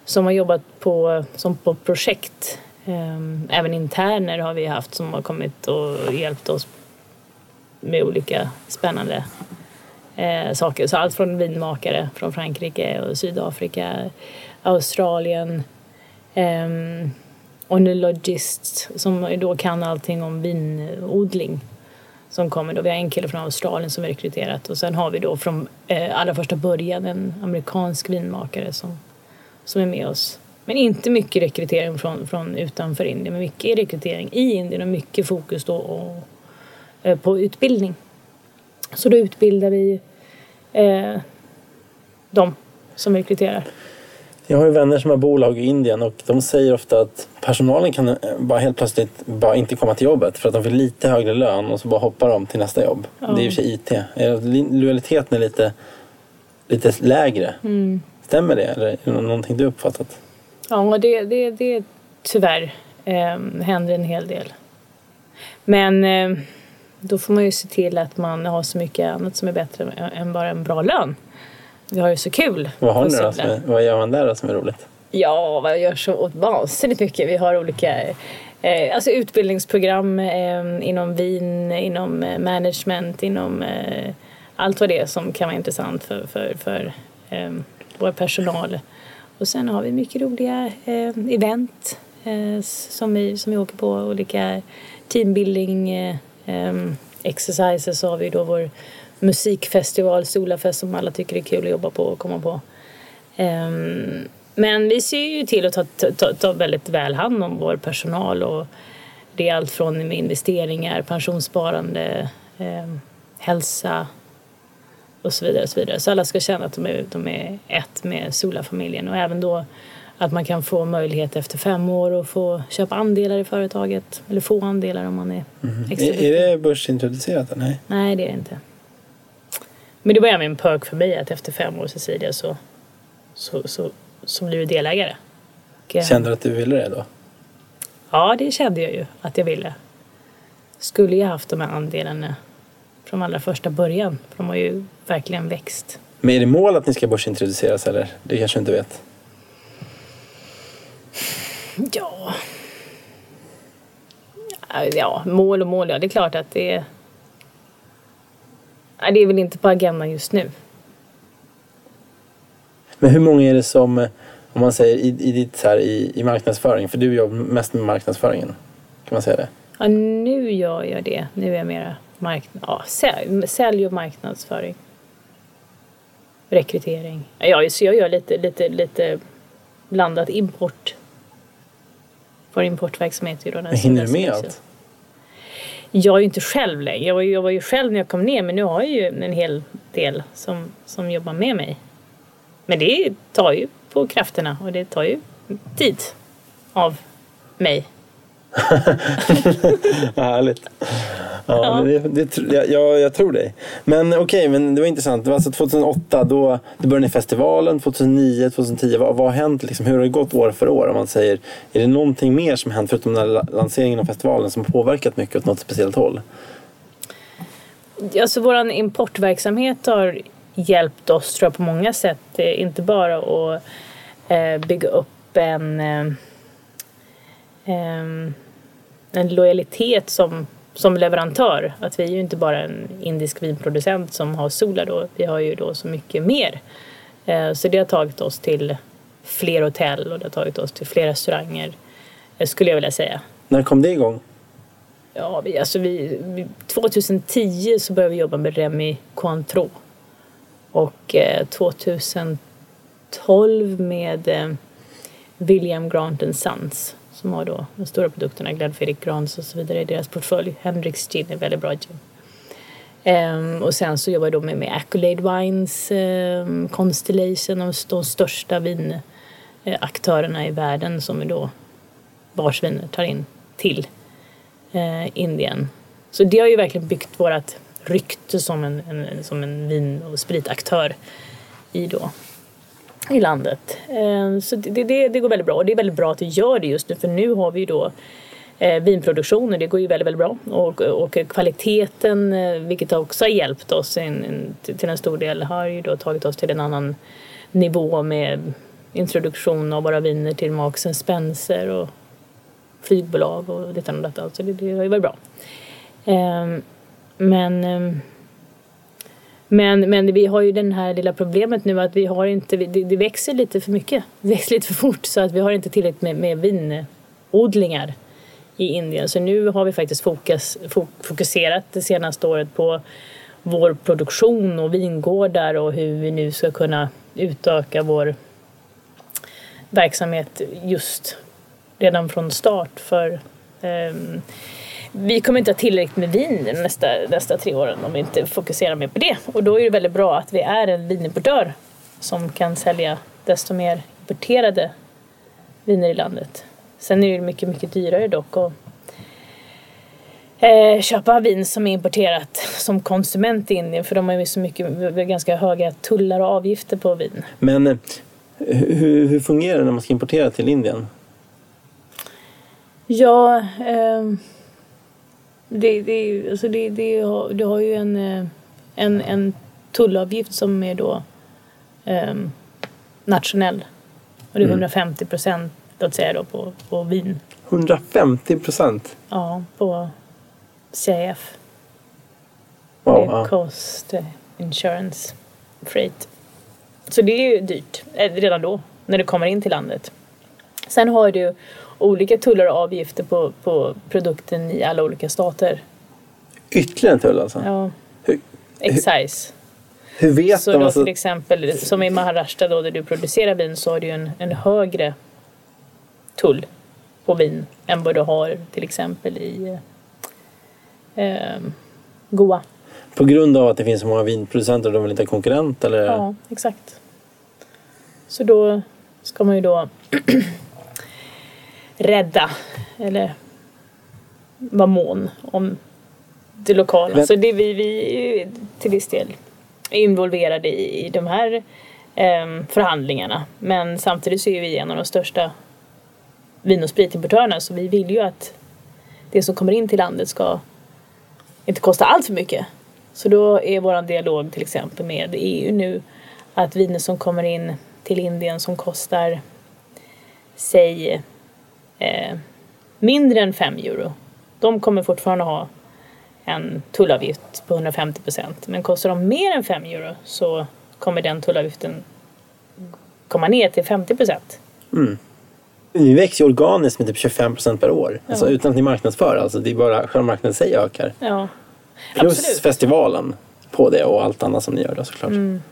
som har jobbat på, som på projekt. Eh, även interner har vi haft som har kommit och hjälpt oss med olika spännande eh, saker. Så allt från vinmakare från Frankrike och Sydafrika, Australien, ehm, oenologists som då kan allting om vinodling som kommer då. Vi har en kille från Australien som är rekryterat och sen har vi då från eh, allra första början en amerikansk vinmakare som, som är med oss. Men inte mycket rekrytering från, från utanför Indien, men mycket rekrytering i Indien och mycket fokus då och, på utbildning. Så då utbildar vi eh, de som rekryterar.
Jag har ju vänner som har bolag i Indien och de säger ofta att personalen kan eh, bara helt plötsligt bara inte komma till jobbet för att de får lite högre lön och så bara hoppar de till nästa jobb.
Ja.
Det är och för sig IT. Lojaliteten är lite, lite lägre.
Mm.
Stämmer det eller är det någonting du uppfattat?
Ja, det, det, det tyvärr eh, händer en hel del. Men eh, då får man ju se till att man har så mycket annat som är bättre än bara en bra lön. Vi har ju så kul
Vad har ni då? Som är, vad gör man där då som är roligt?
Ja, vad gör så vansinnigt mycket. Vi har olika eh, alltså utbildningsprogram eh, inom vin, inom eh, management, inom eh, allt vad det är som kan vara intressant för, för, för eh, vår personal. Och sen har vi mycket roliga eh, event eh, som, vi, som vi åker på, olika teambuilding Um, exercises. Så har vi då vår musikfestival, Solafest, som alla tycker är kul att jobba på och komma på. Um, men vi ser ju till att ta, ta, ta väldigt väl hand om vår personal och det är allt från investeringar, pensionssparande, ehm, hälsa och så vidare. Och så, vidare. så alla ska känna att de är, de är ett med Sola-familjen och även då att man kan få möjlighet efter fem år att få köpa andelar i företaget eller få andelar om man är extra
Är, är det börsintroducerat? eller? Nej.
Nej, det är det inte. Men det var även en perk för mig att efter fem år Cecilia så, så, så, så blir du delägare. Och,
Kände du att du ville det då?
Ja, det kände jag ju att jag ville. Skulle jag haft de här andelarna från allra första början. För de har ju verkligen växt.
Men är det mål att ni ska börsintroduceras eller? Det kanske du inte vet?
Ja. Ja, mål och mål. Ja, det är klart att det är... Nej, det är väl inte på agendan just nu.
Men hur många är det som, om man säger i, i, ditt, så här, i, i marknadsföring, för du jobbar mest med marknadsföringen, kan man säga det?
Ja, nu gör jag det. Nu är jag mera marknad, ja, sälj, sälj och marknadsföring. Rekrytering. Ja, så jag gör lite, lite, lite blandat import. Vår importverksamhet ju då den
hinner du med allt?
Jag är ju inte själv längre. Jag var, ju, jag var ju själv när jag kom ner men nu har jag ju en hel del som, som jobbar med mig. Men det tar ju på krafterna och det tar ju tid av mig.
Härligt. Ja,
Ja.
Det, det, jag, jag, jag tror dig. Men okej, men det var intressant. Det var alltså 2008, då, då började ni festivalen. 2009, 2010. Vad, vad har hänt? Liksom, hur har det gått år för år? Om man säger, är det någonting mer som har hänt förutom den här la- lanseringen av festivalen som har påverkat mycket åt något speciellt håll?
Alltså vår importverksamhet har hjälpt oss tror jag på många sätt. Inte bara att eh, bygga upp en, eh, em, en lojalitet som, som leverantör. Att vi är ju inte bara en indisk vinproducent som har Sola då. Vi har ju då så mycket mer. Eh, så det har tagit oss till fler hotell och det har tagit oss till fler restauranger. eh, Skulle jag vilja säga.
När kom det igång?
Ja, vi, alltså vi, vi, 2010 så började vi jobba med Remy Cointreau. Och eh, 2012 med eh, William Grant Sons som har då de stora produkterna Glenfiddich Grans och så vidare i deras portfölj. Hendrix Gin är väldigt bra gin. Um, och sen så jobbar jag då med, med Accolade Wines, um, Constellation, de, de största vinaktörerna eh, i världen som vi då vars viner tar in till uh, Indien. Så det har ju verkligen byggt vårt rykte som en, en, som en vin och spritaktör i då i landet. Eh, så det, det, det går väldigt bra och det är väldigt bra att det gör det just nu för nu har vi ju då eh, vinproduktionen, det går ju väldigt, väldigt bra. Och, och kvaliteten, eh, vilket också har hjälpt oss in, till en stor del, har ju då tagit oss till en annan nivå med introduktion av våra viner till Marks Spencer och flygbolag och detta och detta. Så alltså, det, det har ju varit bra. Men ehm, men, men vi har ju den här lilla problemet nu att vi har inte, det, det växer lite för mycket. Det växer lite för fort så att vi har inte tillräckligt med, med vinodlingar i Indien. Så nu har vi faktiskt fokus, fokuserat det senaste året på vår produktion och vingårdar och hur vi nu ska kunna utöka vår verksamhet just redan från start. För ehm, vi kommer inte ha tillräckligt med vin nästa, nästa tre åren om vi inte fokuserar mer på det. Och då är det väldigt bra att vi är en vinimportör som kan sälja desto mer importerade viner i landet. Sen är det mycket, mycket dyrare dock att eh, köpa vin som är importerat som konsument i Indien för de har ju så mycket, ganska höga tullar och avgifter på vin.
Men eh, hur, hur fungerar det när man ska importera till Indien?
Ja, ehm, det, det, alltså det, det, har, det har ju en, eh, en, en tullavgift som är då ehm, nationell. Och det är 150 procent, låt säga då, på, på vin.
150 procent?
Ja, på CIF.
Wow,
Det är. Cost eh, Insurance Freight. Så det är ju dyrt eh, redan då, när det kommer in till landet. Sen har du olika tullar och avgifter på, på produkten i alla olika stater.
Ytterligare en tull alltså?
Ja.
Hur,
Excise.
hur vet
Så
de?
då
Alltså,
till exempel, som i Maharashtra då där du producerar vin så har du ju en, en högre tull på vin än vad du har till exempel i eh, Goa.
på grund av att det finns så många vinproducenter och de vill inte ha konkurrent? Eller?
Ja, exakt. Så då ska man ju då rädda eller vara mån om det lokala.
Men-
Så det vi, vi är till viss del involverade i, i de här em, förhandlingarna. Men samtidigt så är vi en av de största vin och spritimportörerna så vi vill ju att det som kommer in till landet ska inte kosta allt för mycket. Så då är vår dialog till exempel med EU nu att viner som kommer in till Indien som kostar säg eh, mindre än 5 euro. De kommer fortfarande ha en tullavgift på 150 procent. Men kostar de mer än 5 euro så kommer den tullavgiften komma ner till 50 procent.
Ni växer ju organiskt med typ 25 procent per år. Alltså,
Ja.
utan att ni marknadsför. Alltså, det är bara själva marknaden i sig ökar.
Ja,
Plus
absolut.
festivalen på det och allt annat som ni gör då såklart.
Mm.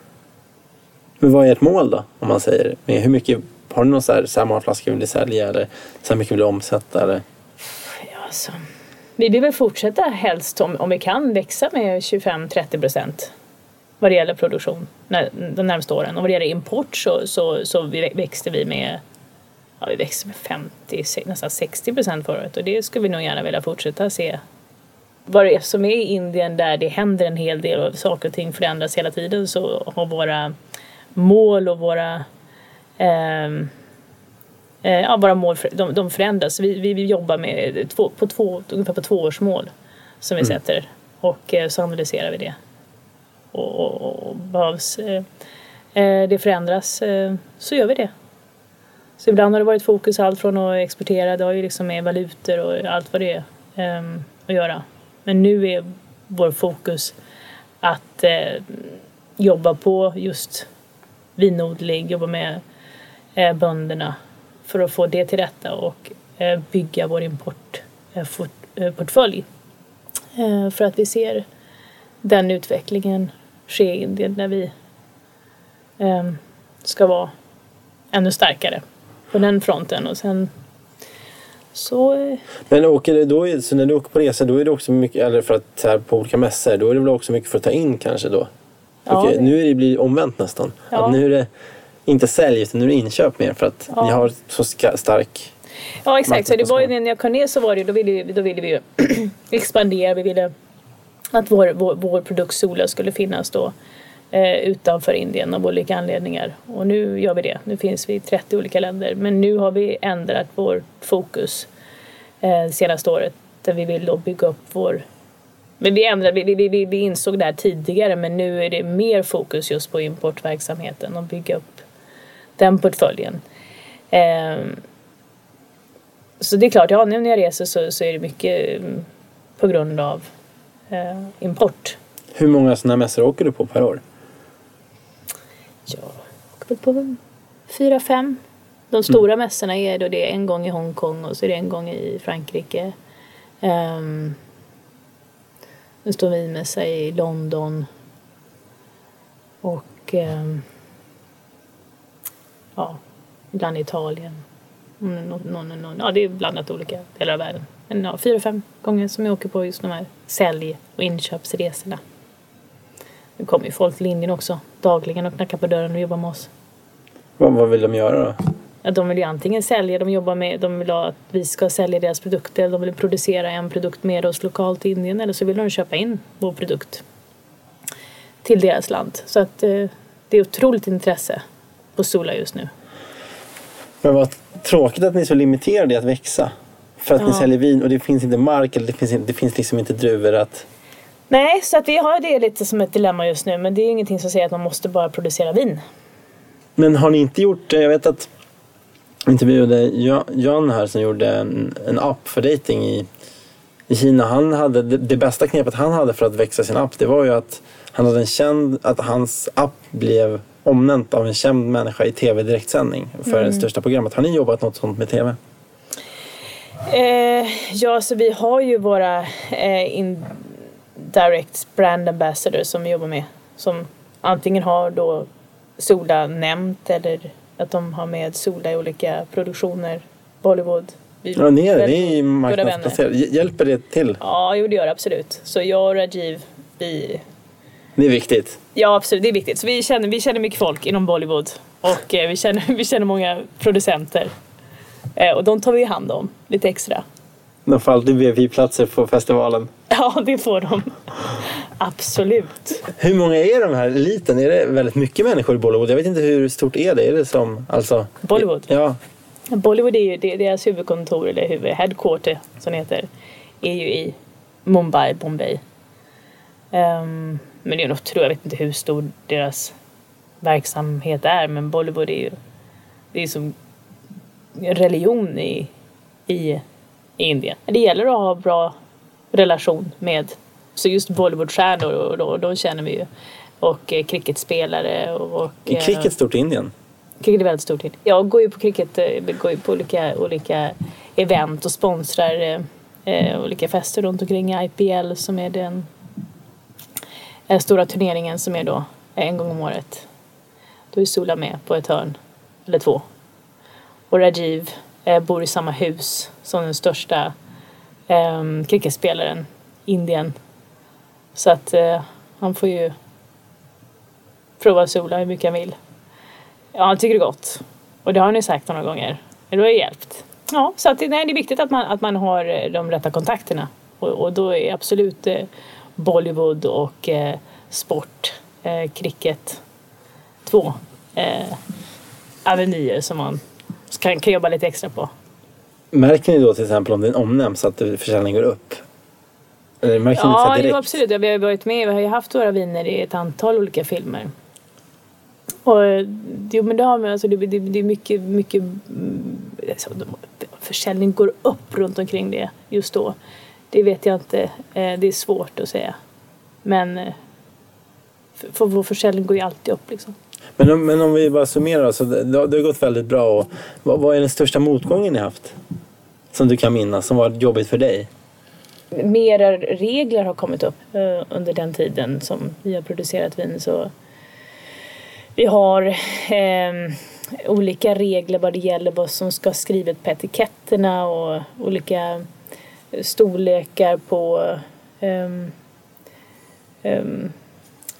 Men vad är ert mål då? Om man säger med hur mycket har du någon så här, så här många flaskor vill sälja eller så här mycket vill du omsätta eller?
Ja, alltså. Vi vill väl fortsätta helst om, om vi kan växa med 25-30 procent vad det gäller produktion när, de närmaste åren. Och vad det gäller import så, så, så vi växte vi med ja, vi växte med 50, nästan 60 procent förra året och det skulle vi nog gärna vilja fortsätta se. Vad det är som är i Indien där det händer en hel del och saker och ting förändras hela tiden så har våra mål och våra ja, våra mål de, de förändras. Vi, vi, vi jobbar med två, på två, ungefär på tvåårsmål som vi sätter och eh, så analyserar vi det. Och, och, och behövs eh, eh, det förändras eh, så gör vi det. Så ibland har det varit fokus allt från att exportera, det har ju liksom med valutor och allt vad det är eh, att göra. Men nu är vår fokus att eh, jobba på just vinodling, jobba med eh, bönderna för att få det till rätta och eh, bygga vår importportfölj. Eh, för att vi ser den utvecklingen ske i Indien där vi eh, ska vara ännu starkare på den fronten och sen så eh,
Men åker det då, så när du åker på resa då är det också mycket, eller för att här, på olika mässor, då är det väl också mycket för att ta in kanske då?
Ja,
Okej,
det-
nu är det blir omvänt nästan.
Ja.
Att nu är det inte sälj utan nu är det inköp mer för att
Ja.
ni har så stark...
Ja exakt, så det var ju när jag kom ner så var det då ville vi, då ville vi ju expandera, vi ville att vår, vår, vår produktsola skulle finnas då eh, utanför Indien av olika anledningar. Och nu gör vi det. Nu finns vi i 30 olika länder. Men nu har vi ändrat vårt fokus eh, senaste året där vi vill då bygga upp vår men vi, ändrade, vi, vi, vi, vi insåg det här tidigare men nu är det mer fokus just på importverksamheten och bygga upp den portföljen. Eh, så det är klart, ja, nu när jag reser så, så är det mycket mm, på grund av eh, import.
Hur många sådana mässor åker du på per år?
Ja, jag åker på fyra, fem. De stora mm. mässorna är då det är en gång i Hongkong och så är det en gång i Frankrike. Um, en stor vinmässa i London. Och um, ja, ibland Italien. Någon, någon, någon, ja, det är blandat olika delar av världen. Men ja, fyra, fem gånger som jag åker på just de här sälj och inköpsresorna. Nu kommer ju folk till Indien också dagligen och knackar på dörren och jobbar med oss.
Vad, vad vill de göra då?
Ja, de vill ju antingen sälja, de jobbar med, de vill ha att vi ska sälja deras produkter, de vill producera en produkt med oss lokalt i Indien eller så vill de köpa in vår produkt till deras land. Så att eh, det är otroligt intresse på Sola just nu.
Men vad tråkigt att ni är så limiterade i att växa. För att ja. ni säljer vin och det finns inte mark eller det finns, det finns liksom inte druvor att...
Nej, så att vi har det lite som ett dilemma just nu men det är ingenting som säger att man måste bara producera vin.
Men har ni inte gjort, jag vet att intervjuade Jan här som gjorde en, en app för dating i, i Kina. Han hade, det, det, bästa knepet han hade för att växa sin app det var ju att han hade en känd, att hans app blev omnämnt av en känd människa i tv-direktsändning för mm. det största programmet. Har ni jobbat något sånt med tv?
Eh, ja, så vi har ju våra eh, indirect brand ambassadors som vi jobbar med. Som antingen har då Sola nämnt eller att de har med Sola i olika produktioner. Bollywood.
Ja, ni är, ni är marknadsplacerade. Hjälper det till?
Ja, jo det gör det absolut. Så jag och Rajiv, vi...
Det är viktigt?
Ja, absolut. Det är viktigt. Så vi känner, vi känner mycket folk inom Bollywood. Och eh, vi, känner, vi känner många producenter. Eh, och de tar vi hand om lite extra.
De får alltid VIP-platser på festivalen?
Ja, det får de. Absolut.
Hur många är de här eliten? Är det väldigt mycket människor i Bollywood? Jag vet inte hur stort är det? Är det som, alltså...
Bollywood?
Ja.
Bollywood är ju deras huvudkontor, eller huvud, headquarter som det heter, är ju i Mumbai, Bombay. Um, men det är jag vet inte hur stor deras verksamhet är, men Bollywood är ju det är som religion i, i, i Indien. Det gäller att ha bra relation med så just Bollywoodstjärnor och då, då känner vi ju och eh, cricketspelare och, och
Är cricket eh, stort i Indien?
Cricket är väldigt stort. Jag går ju på cricket, eh, går ju på olika, olika event och sponsrar eh, eh olika fester runt omkring IPL som är den eh, stora turneringen som är då eh, en gång om året. Då är Sula med på ett hörn, eller två. Och Rajiv eh, bor i samma hus som den största eh, cricketspelaren Indien. Så att eh, han får ju prova Sula hur mycket han vill. Ja, han tycker det är gott. Och det har ni sagt några gånger. Det har hjälpt. Ja, så att, nej, det är viktigt att man, att man har eh, de rätta kontakterna. Och, och då är absolut eh, Bollywood och eh, sport, eh, cricket, två eh, avenyer som man kan, kan jobba lite extra på.
Märker ni då till exempel om det omnämns att försäljningen går upp? Eller märker ni
ja,
det
jo, absolut. Vi har varit med. Vi har ju haft våra viner i ett antal olika filmer. Och, jo, men det, har alltså, det, det, det är mycket, mycket alltså, försäljning går upp runt omkring det just då. Det vet jag inte. Eh, det är svårt att säga. Men eh, för vår försäljning går ju alltid upp liksom.
Men om, men om vi bara summerar, så det, det har gått väldigt bra. Och, vad, vad är den största motgången ni haft? Som du kan minnas, som var jobbigt för dig?
Mera regler har kommit upp eh, under den tiden som vi har producerat vin. Så vi har eh, olika regler vad det gäller vad som ska skrivet på etiketterna och olika storlekar på um, um,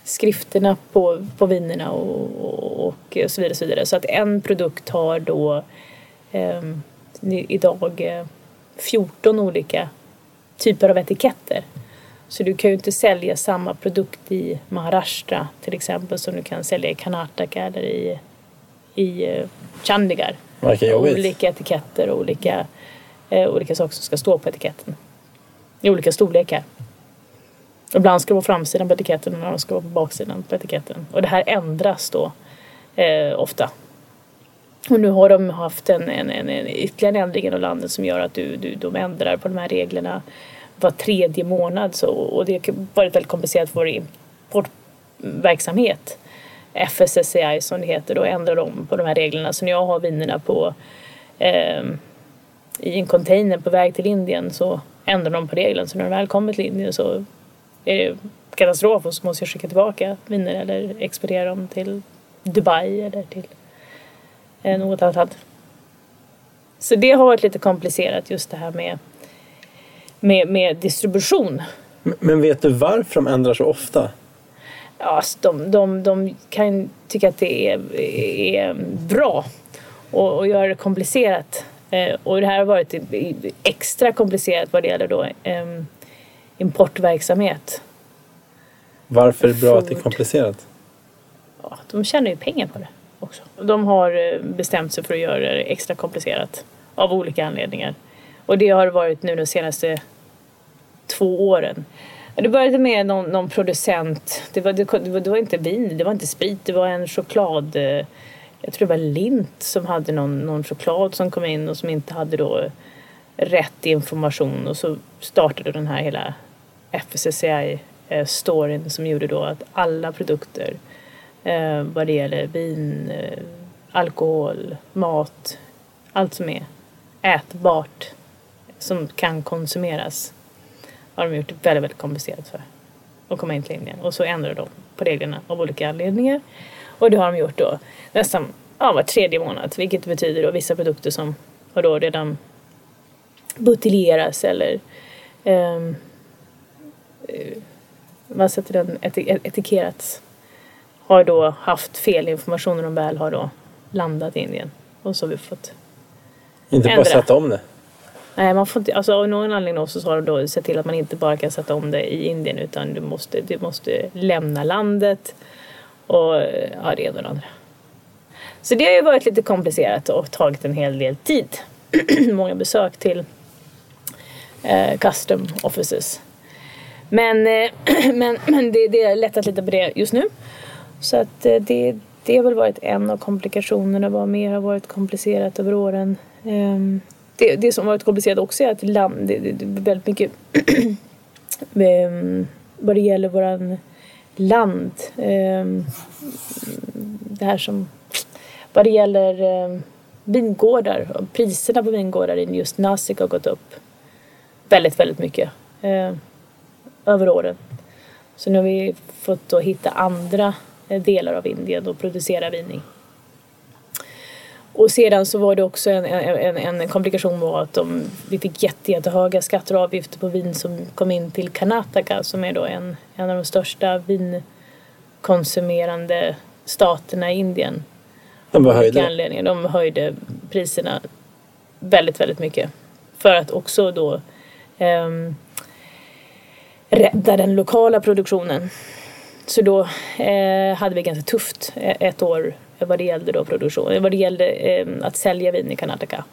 skrifterna på, på vinerna och, och, och, så vidare. Så, vidare. så att en produkt har då um, idag 14 olika typer av etiketter. Så du kan ju inte sälja samma produkt i Maharashtra till exempel som du kan sälja i Karnataka eller i, i eh, Chandigarh. Olika etiketter och olika, eh, Eh, olika saker som ska stå på etiketten. I olika storlekar. Ibland ska det vara framsidan på etiketten och ibland ska det vara på baksidan på etiketten. Och det här ändras då eh, ofta. Och nu har de haft en, en, en, en ytterligare ändring inom landet som gör att du, du, de ändrar på de här reglerna var tredje månad. Så, och det har varit väldigt komplicerat för vår importverksamhet. FSSCI som det heter, då ändrar de på de här reglerna. Så när jag har vinerna på eh, i en container på väg till Indien så ändrar de på reglerna. Så när de väl kommer till Indien så är det katastrof och så måste jag skicka tillbaka viner eller exportera dem till Dubai eller till eh, något annat. Så det har varit lite komplicerat just det här med, med, med distribution.
Men- Men vet du varför de ändrar så ofta?
Ja, alltså, de, de, de kan tycka att det är, är bra och, och göra det komplicerat. Eh, och det här har varit extra komplicerat vad det gäller då importverksamhet.
Varför är det bra att det är komplicerat?
Ja, de tjänar ju pengar på det också. De har eh, bestämt sig för att göra det extra komplicerat av olika anledningar. Och det har varit nu de senaste två åren. Det började med någon, någon producent, det var, det, det var inte vin, det var inte sprit, det var en choklad, eh, jag tror det var Lint som hade någon, någon choklad som kom in och som inte hade då rätt information och så startade den här hela FSCI-storyn eh, som gjorde då att alla produkter eh, vad det gäller vin, eh, alkohol, mat, allt som är ätbart som kan konsumeras har de gjort det väldigt, väldigt komplicerat för att komma in till Indien. Och så ändrade de på reglerna av olika anledningar. Och det har de gjort då nästan ja, var tredje månad, vilket betyder då vissa produkter som har då redan buteljeras eller eh, vad sätter den, eti- etiketterats har då haft fel information när de väl har då landat i Indien. Och så har vi fått
Inte bara
Ändra.
sätta om det.
Nej, man får inte, alltså av någon anledning så har de då sett till att man inte bara kan sätta om det i Indien utan du måste, du måste lämna landet och ja, det ena och det andra. Så det har ju varit lite komplicerat och tagit en hel del tid. Många besök till eh, custom offices. Men, eh, men, men det, det är lättat lite på det just nu. Så att eh, det, det har väl varit en av komplikationerna. Vad mer har varit komplicerat över åren? Ehm, det, det som har varit komplicerat också är att land, det, det, det är väldigt mycket mm, vad det gäller våran land. Ehm, det här som vad det gäller ehm, vingårdar. och Priserna på vingårdar i just Nasik har gått upp väldigt, väldigt mycket ehm, över åren. Så nu har vi fått då hitta andra eh, delar av Indien och producera vin i. Och sedan så var det också en, en, en- komplikation var att de, vi fick jätte, jättehöga skatter och avgifter på vin som kom in till Karnataka som är då en, en av de största vinkonsumerande staterna i Indien.
De höjde.
anledningar. De höjde priserna väldigt, väldigt mycket. För att också då ehm, rädda den lokala produktionen. Så då eh, hade vi ganska tufft eh, ett år vad det gällde då produktion, vad det gällde eh, att sälja vin i Karnataka.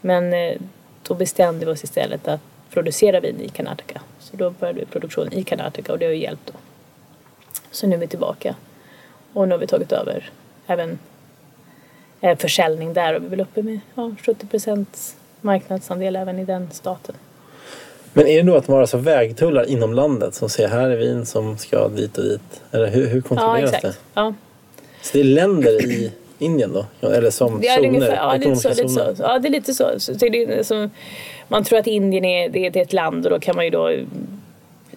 Men eh, då bestämde vi oss istället att producera vin i Karnataka. Så då började vi produktion i Karnataka och det har ju hjälpt då. Så nu är vi tillbaka. Och nu har vi tagit över även eh, försäljning där och vi är väl uppe med ja, 70 procents marknadsandel även i den staten.
Men är det då att de har alltså vägtullar inom landet som säger här är vin som ska dit och dit? Eller hur, hur
Ja,
kontrolleras det?
exakt. Ja.
Så det är länder i Indien då? Eller som
Det är
zoner?
ungefär, ja, lite så, lite så. Ja, det är lite så. så det är som, man tror att Indien är, det är, ett land och då kan man ju då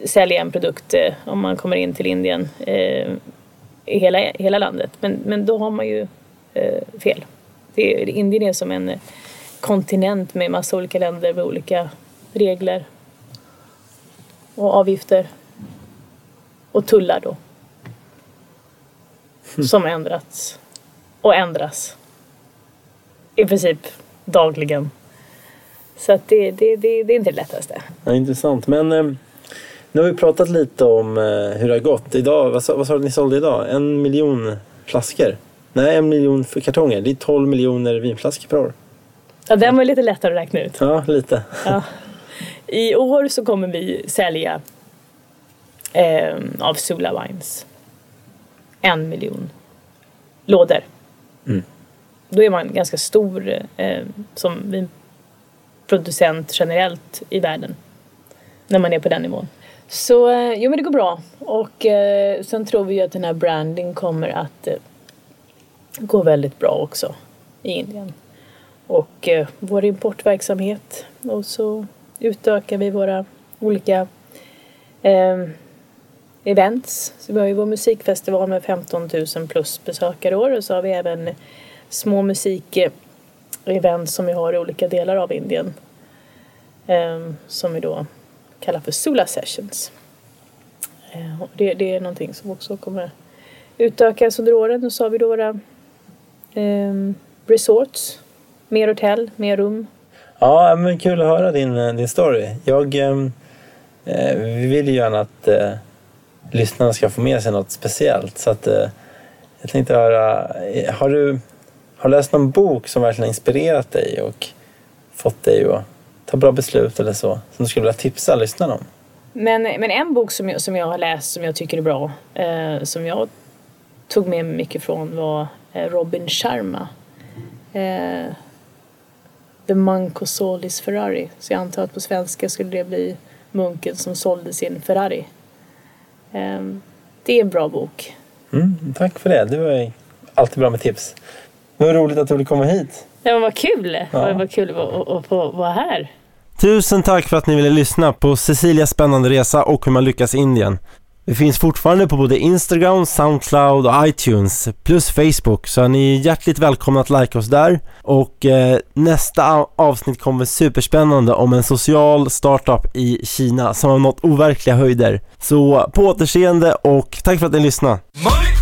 sälja en produkt eh, om man kommer in till Indien eh, i hela, hela landet. Men, men då har man ju eh, fel. Det är, Indien är som en kontinent med massa olika länder med olika regler och avgifter och tullar då. Som ändrats och ändras. I princip dagligen. Så att det, det, det, det är inte det lättaste.
Ja, intressant. Men eh, Nu har vi pratat lite om eh, hur det har gått. Idag, vad sa, vad sa du att ni sålde idag? En miljon flaskor? Nej, en miljon kartonger. Det är 12 miljoner vinflaskor per år.
Ja, den var lite lättare att räkna ut.
Ja, lite.
Ja. I år så kommer vi sälja eh, av Sula Wines en miljon lådor.
Mm.
Då är man ganska stor eh, som vinproducent generellt i världen. När man är på den nivån. Så eh, jo men det går bra. Och eh, sen tror vi ju att den här branding kommer att eh, gå väldigt bra också i Indien. Och eh, vår importverksamhet och så utökar vi våra olika eh, events. Så vi har ju vår musikfestival med 15 000 plus besökare år och så har vi även små musikevent som vi har i olika delar av Indien. Ehm, som vi då kallar för Sula Sessions. Ehm, det, det är någonting som också kommer utökas under åren. Och så har vi då våra eh, resorts. Mer hotell, mer rum.
Ja, men kul att höra din, eh, din story. Jag ehm, eh, vill ju gärna att eh, lyssnarna ska få med sig något speciellt. Så att, eh, jag tänkte höra, eh, har du har du läst någon bok som verkligen inspirerat dig och fått dig att ta bra beslut eller så? Som du skulle vilja tipsa lyssnarna om?
Men, men en bok som jag, som jag har läst som jag tycker är bra, eh, som jag tog med mig mycket från var eh, Robin Sharma. Eh, The Monk Who Sold His Ferrari. Så jag antar att på svenska skulle det bli Munken som sålde sin Ferrari. Eh, det är en bra bok.
Mm, tack för det. Det var alltid bra med tips. Det var roligt att du ville komma hit.
Ja men vad kul! Ja. Vad kul att få vara här.
Tusen tack för att ni ville lyssna på Cecilias spännande resa och hur man lyckas i Indien. Vi finns fortfarande på både Instagram, Soundcloud och iTunes plus Facebook. Så ni är hjärtligt välkomna att like oss där. Och eh, nästa avsnitt kommer superspännande om en social startup i Kina som har nått overkliga höjder. Så på återseende och tack för att ni lyssnade.
Money